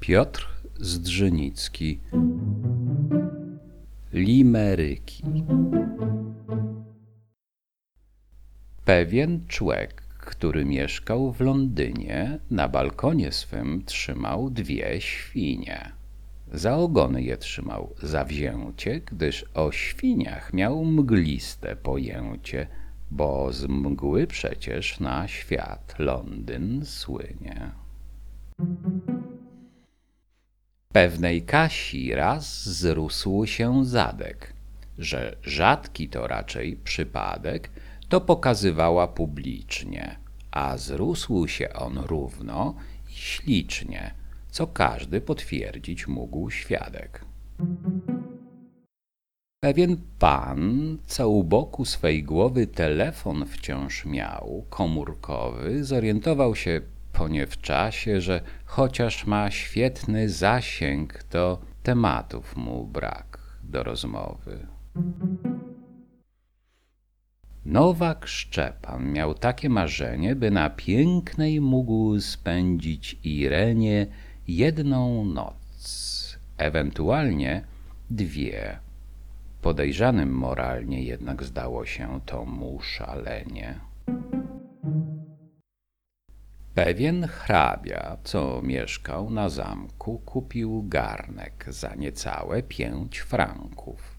Piotr Zdrzynicki. Limeryki. Pewien człek, który mieszkał w Londynie, na balkonie swym trzymał dwie świnie. Za ogony je trzymał zawzięcie, gdyż o świniach miał mgliste pojęcie, bo z mgły przecież na świat Londyn słynie. Pewnej Kasi raz zrósł się zadek, że rzadki to raczej przypadek, to pokazywała publicznie, a zrósł się on równo i ślicznie, co każdy potwierdzić mógł świadek. Pewien pan, co u boku swej głowy telefon wciąż miał, komórkowy, zorientował się po nie w czasie, że chociaż ma świetny zasięg, to tematów mu brak do rozmowy. Nowak Szczepan miał takie marzenie, by na pięknej mógł spędzić Irenie jedną noc, ewentualnie dwie. Podejrzanym moralnie jednak zdało się to mu szalenie. Pewien hrabia, co mieszkał na zamku, kupił garnek za niecałe pięć franków.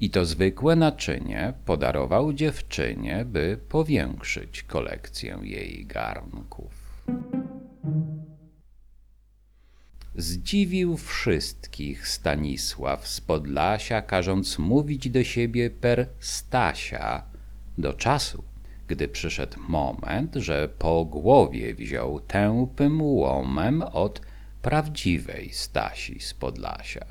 I to zwykłe naczynie podarował dziewczynie, by powiększyć kolekcję jej garnków. Zdziwił wszystkich Stanisław z Podlasia, każąc mówić do siebie per Stasia, do czasu, gdy przyszedł moment, że po głowie wziął tępym łomem od prawdziwej Stasi z Podlasia.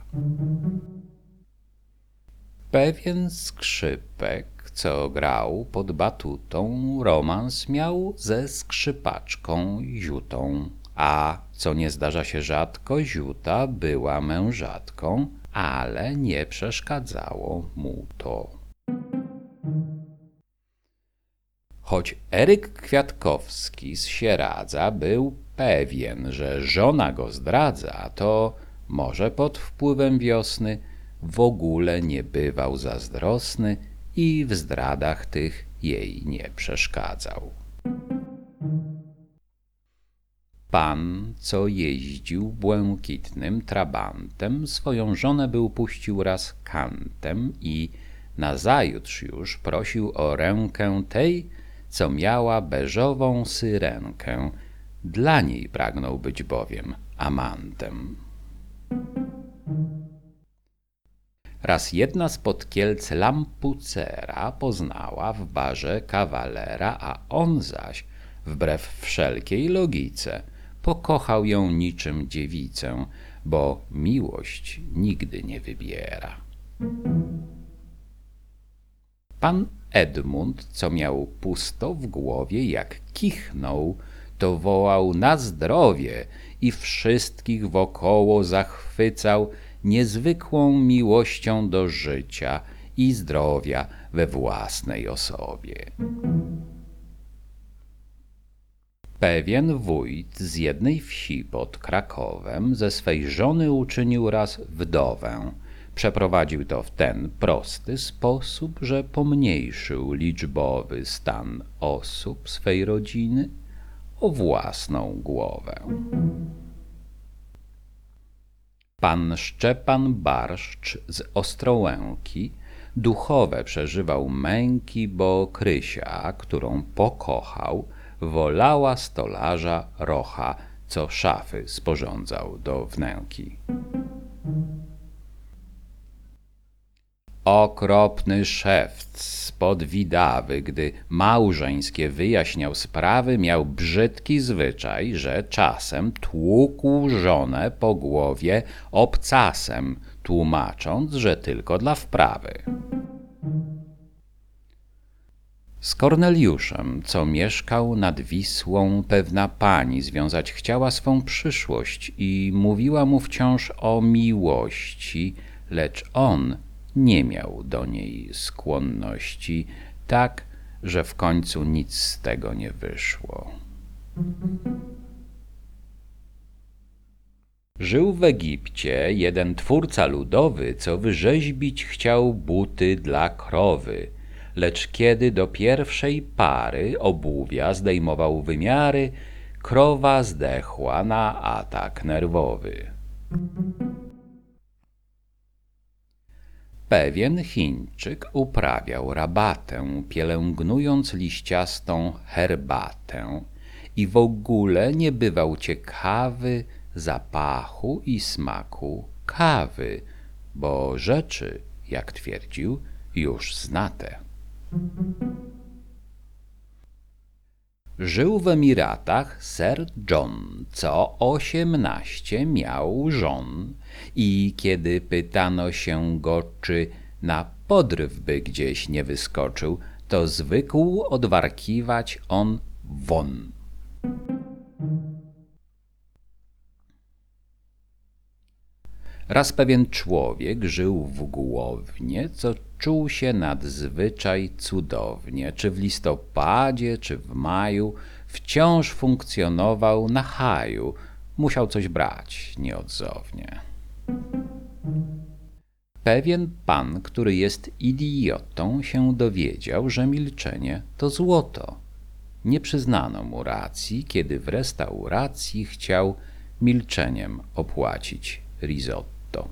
Pewien skrzypek, co grał pod batutą, romans miał ze skrzypaczką Ziutą, a co nie zdarza się rzadko, Ziuta była mężatką, ale nie przeszkadzało mu to. Choć Eryk Kwiatkowski z Sieradza był pewien, że żona go zdradza, to może pod wpływem wiosny w ogóle nie bywał zazdrosny i w zdradach tych jej nie przeszkadzał. Pan, co jeździł błękitnym trabantem, swoją żonę był puścił raz kantem i nazajutrz już prosił o rękę tej, co miała beżową syrenkę. Dla niej pragnął być bowiem amantem. Raz jedna z podkielc lampucera poznała w barze kawalera, a on zaś, wbrew wszelkiej logice, pokochał ją niczym dziewicę, bo miłość nigdy nie wybiera. Pan Edmund, co miał pusto w głowie, jak kichnął, to wołał na zdrowie i wszystkich wokoło zachwycał niezwykłą miłością do życia i zdrowia we własnej osobie. Pewien wójt z jednej wsi pod Krakowem ze swej żony uczynił raz wdowę. Przeprowadził to w ten prosty sposób, że pomniejszył liczbowy stan osób swej rodziny o własną głowę. Pan Szczepan Barszcz z Ostrołęki duchowe przeżywał męki, bo Krysia, którą pokochał, wolała stolarza Rocha, co szafy sporządzał do wnęki. Okropny szewc spod Widawy, gdy małżeńskie wyjaśniał sprawy, miał brzydki zwyczaj, że czasem tłukł żonę po głowie obcasem, tłumacząc, że tylko dla wprawy. Z Korneliuszem, co mieszkał nad Wisłą, pewna pani związać chciała swą przyszłość i mówiła mu wciąż o miłości, lecz on nie miał do niej skłonności, tak, że w końcu nic z tego nie wyszło. Żył w Egipcie jeden twórca ludowy, co wyrzeźbić chciał buty dla krowy. Lecz kiedy do pierwszej pary obuwia zdejmował wymiary, krowa zdechła na atak nerwowy. Pewien Chińczyk uprawiał rabatę, pielęgnując liściastą herbatę i w ogóle nie bywał ciekawy zapachu i smaku kawy, bo rzeczy, jak twierdził, już znate. Żył w Emiratach Sir John, co osiemnaście miał żon i kiedy pytano się go, czy na podryw by gdzieś nie wyskoczył, to zwykł odwarkiwać on won. Raz pewien człowiek żył w Głownie, co czuł się nadzwyczaj cudownie. Czy w listopadzie, czy w maju, wciąż funkcjonował na haju. Musiał coś brać nieodzownie. Pewien pan, który jest idiotą, się dowiedział, że milczenie to złoto. Nie przyznano mu racji, kiedy w restauracji chciał milczeniem opłacić risotto.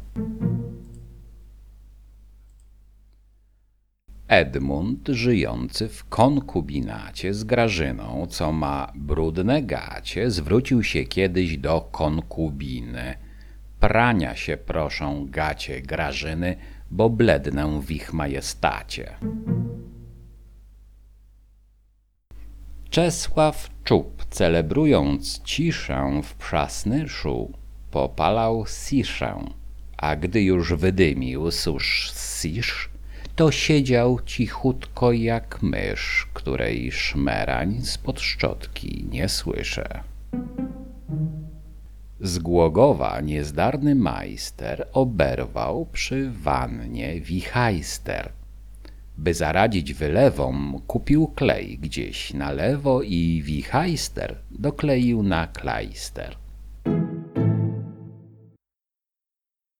Edmund, żyjący w konkubinacie z Grażyną, co ma brudne gacie, zwrócił się kiedyś do konkubiny. Prania się proszą gacie Grażyny, bo blednę w ich majestacie. Czesław Czub, celebrując ciszę w przasnyszu, popalał siszę, a gdy już wydymił susz sisz, to siedział cichutko jak mysz, której szmerań spod szczotki nie słyszę. Z Głogowa niezdarny majster oberwał przy wannie wichajster. By zaradzić wylewom, kupił klej gdzieś na lewo i wichajster dokleił na klajster.